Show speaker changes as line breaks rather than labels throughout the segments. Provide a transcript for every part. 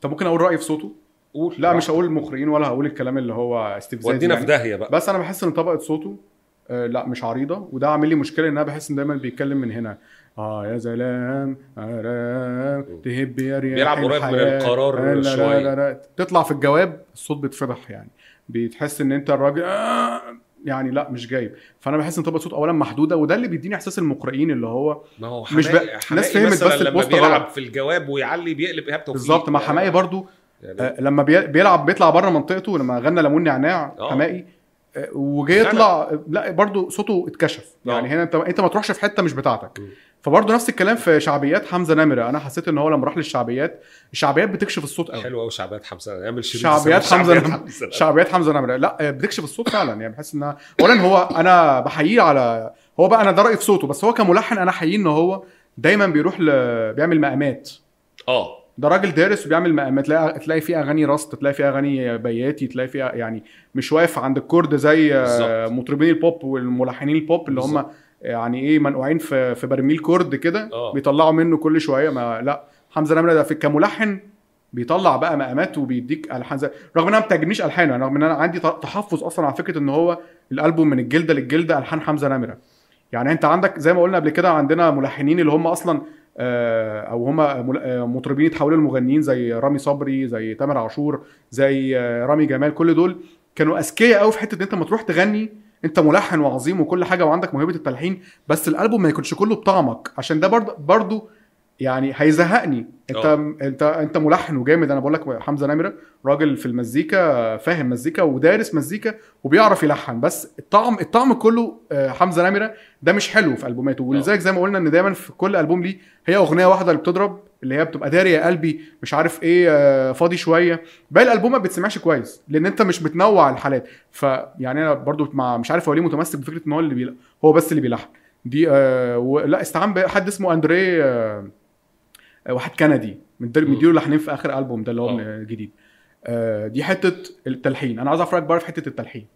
طب ممكن أقول رأيي في صوته
قول
لا مش هقول المخرجين ولا هقول الكلام اللي هو استفزازي
ودينا
يعني.
في داهية بقى
بس أنا بحس إن طبقة صوته آه لا مش عريضة وده عامل لي مشكلة إن أنا بحس إن دايما بيتكلم من هنا آه يا سلام آرام تهب يا رياح
بيلعب قريب من. القرار
آه، لا. تطلع في الجواب الصوت بيتفضح يعني بتحس إن أنت الراجل آه يعني لا مش جايب فأنا بحس إن طبقة صوت اولا محدودة وده اللي بيديني إحساس المقرئين اللي هو
ما هو
مش
حماقي
ناس فهمت بس
لما بيلعب. في الجواب ويعلي بيقلب ايهاب توفيق
بالظبط مع حماقي برضو
يعني
آه، لما بي- بيلعب بيطلع بره منطقته لما غنى ليمون نعناع
آه.
حماقي آه، وجاي يطلع لا برضو صوته اتكشف
آه.
يعني هنا أنت أنت ما تروحش في حتة مش بتاعتك
م.
فبرضه نفس الكلام في شعبيات حمزة نمرة. أنا حسيت إن هو لما راح للشعبيات الشعبيات بتكشف الصوت قوي.
حلو قوي شعبيات حمزة. شريط
شعبيات
حمزة
نمرة.
شعبيات
حمزة نمرة. لا بتكشف الصوت فعلا. يعني بحس إنها اولا هو أنا بحييه على هو بقى أنا ده رأيي في صوته بس هو كملحن أنا احييه إن هو دايما بيروح ل... بيعمل مقامات.
آه.
ده راجل دارس وبيعمل مقامات. تلاقي تلاقي فيه أغاني راست تلاقي فيه أغاني بياتي تلاقي فيها يعني مش واقف عند ال chord زي آه،
بالظبط.
مطربين البوب والملحنين البوب اللي هم. يعني إيه منقوعين في في برميل chord كده
آه.
بيطلعوا منه كل شوية ما لا حمزة نمرة ده في كملحن بيطلع بقى مقامات وبيديك ألحان زي رغم إن أنا ما بتعجبنيش ألحانه رغم إن أنا عندي تحفظ أصلا على فكرة إن هو الألبوم من الجلدة للجلدة ألحان حمزة نمرة يعني أنت عندك زي ما قلنا قبل كده عندنا ملحنين اللي هم أصلا آه، أو هم آه، مطربين اتحولوا لمغنيين زي رامي صبري زي تامر عاشور زي رامي جمال كل دول كانوا أذكياء قوي في حتة إن أنت ما تروح تغني انت ملحن وعظيم وكل حاجة وعندك موهبة التلحين بس الألبوم ما يكونش كله بطعمك. عشان ده برضه برضه يعني هيزهقني. انت
آه.
انت انت ملحن وجامد. أنا بقول لك حمزة نمرة راجل في المزيكا فاهم مزيكا ودارس مزيكا وبيعرف يلحن. بس الطعم الطعم كله آه، حمزة نمرة ده مش حلو في ألبوماته. ولذلك زي ما قلنا إن دايما في كل ألبوم ليه هي أغنية واحدة اللي بتضرب اللي هي بتبقى داري يا قلبي مش عارف إيه آه، فاضي شوية. باقي الألبوم ما بتسمعش كويس لأن أنت مش بتنوع الحالات. فيعني أنا برضو مع مش عارف هو ليه متمسك بفكرة إن هو اللي بيلا هو بس اللي بيلحن. دي آه و... لا استعان بحد اسمه اندريه آه آه، واحد كندي. مديله لحنين في آخر ألبوم ده اللي هو الجديد آه دي حتة التلحين. أنا عايز اعرف رايك بقى في حتة التلحين.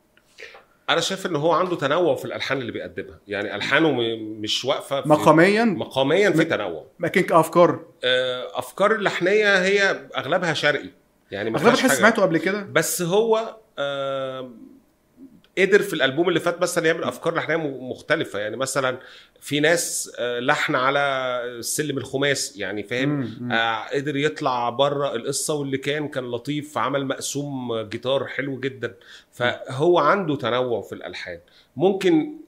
أنا شايف إن هو عنده تنوع في الألحان اللي بيقدمها. يعني ألحانه م- مش واقفة في
مقاميا؟
مقاميا في تنوع.
لكن كأفكار.
آه، أفكار اللحنية هي أغلبها شرقي. يعني ما
اغلب
فيهاش
تحس
حاجة.
سمعته قبل كده؟
بس هو آه، قدر في الألبوم اللي فات مثلا يعمل أفكار لحنية مختلفة. يعني مثلا في ناس آه، لحن على السلم الخماسي يعني فاهم. آه، قدر يطلع بره القصة واللي كان كان لطيف عمل مقسوم جيتار حلو جدا. فهو عنده تنوع في الألحان. ممكن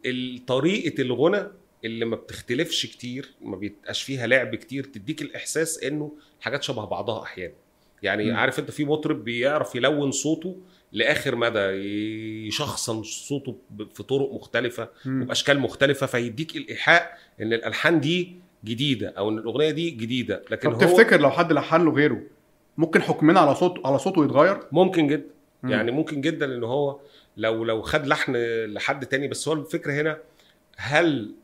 طريقة الغنى اللي ما بتختلفش كتير ما بيبقاش فيها لعب كتير تديك الإحساس إنه حاجات شبه بعضها أحيانا. يعني
مم.
عارف انت في مطرب بيعرف يلون صوته لآخر مدى يشخصن صوته في طرق مختلفة
مم.
وبأشكال مختلفة فيديك الإيحاء إن الألحان دي جديدة أو إن الأغنية دي جديدة لكن
طب
هو
تفتكر لو حد لحن له غيره ممكن حكمنا على صوت على صوته يتغير
ممكن جدا
مم.
يعني ممكن جدا إن هو لو لو خد لحن لحد تاني بس هو الفكرة هنا هل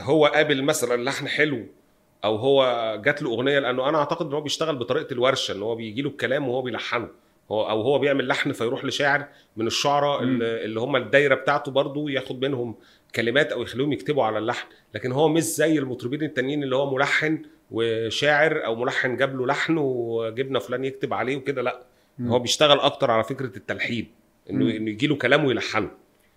هو قابل مثلا لحن حلو أو هو جات له أغنية لأنه أنا أعتقد إن هو بيشتغل بطريقة الورشة إن هو بيجي له الكلام وهو بيلحنه هو أو هو بيعمل لحن فيروح لشاعر من الشعراء. اللي هم الدايرة بتاعته برضو ياخد منهم كلمات أو يخليهم يكتبوا على اللحن لكن هو مش زي المطربين التانيين اللي هو ملحن وشاعر أو ملحن جاب له لحن وجبنا فلان يكتب عليه وكده لأ
مم.
هو بيشتغل أكتر على فكرة التلحين
إنه.
إنه يجي له كلام ويلحنه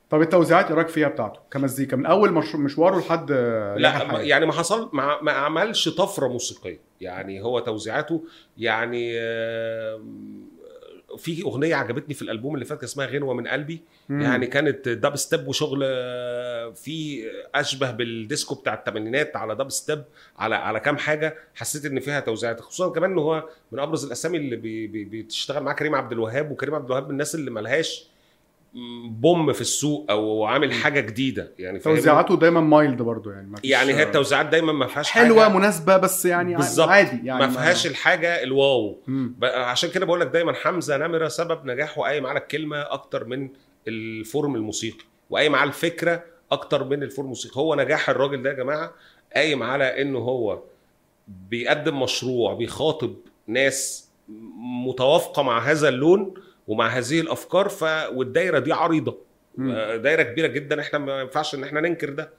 طب التوزيعات إيه رأيك فيها بتاعته؟ كمزيكا من أول مش... مشواره لحد
لا. يعني ما حصل ما, ما عملش طفرة موسيقية. يعني هو توزيعاته يعني في أغنية عجبتني في الألبوم اللي فات اسمها غنوة من قلبي.
مم.
يعني كانت داب ستيب وشغل آه، في أشبه بالديسكو بتاع الثمانينات على داب ستيب على على كام حاجة حسيت إن فيها توزيعات. خصوصا كمان إن هو من أبرز الأسامي اللي بي بي بتشتغل معاه كريم عبد الوهاب. وكريم عبد الوهاب من الناس اللي ملهاش boom في السوق أو عامل حاجة جديدة يعني؟
توزيعاته دايما mild برضو يعني ما
يعني هي التوزيعات دايما ما فيهاش
حلوة
حاجة
مناسبة بس يعني
بالظبط.
عادي يعني
ما فيهاش الحاجة
ال
wow. عشان كده بقول لك دايما حمزة نمرة سبب نجاحه قايم على الكلمة أكتر من ال form الموسيقي وقايم على الفكرة أكتر من ال form الموسيقي. هو نجاح الراجل ده يا جماعة قايم على إنه هو بيقدم مشروع بيخاطب ناس متوافقة مع هذا اللون ومع هذه الأفكار ف والدايرة دي
عريضة.
آه، دايرة كبيرة جدا. إحنا ما ينفعش إن إحنا ننكر ده.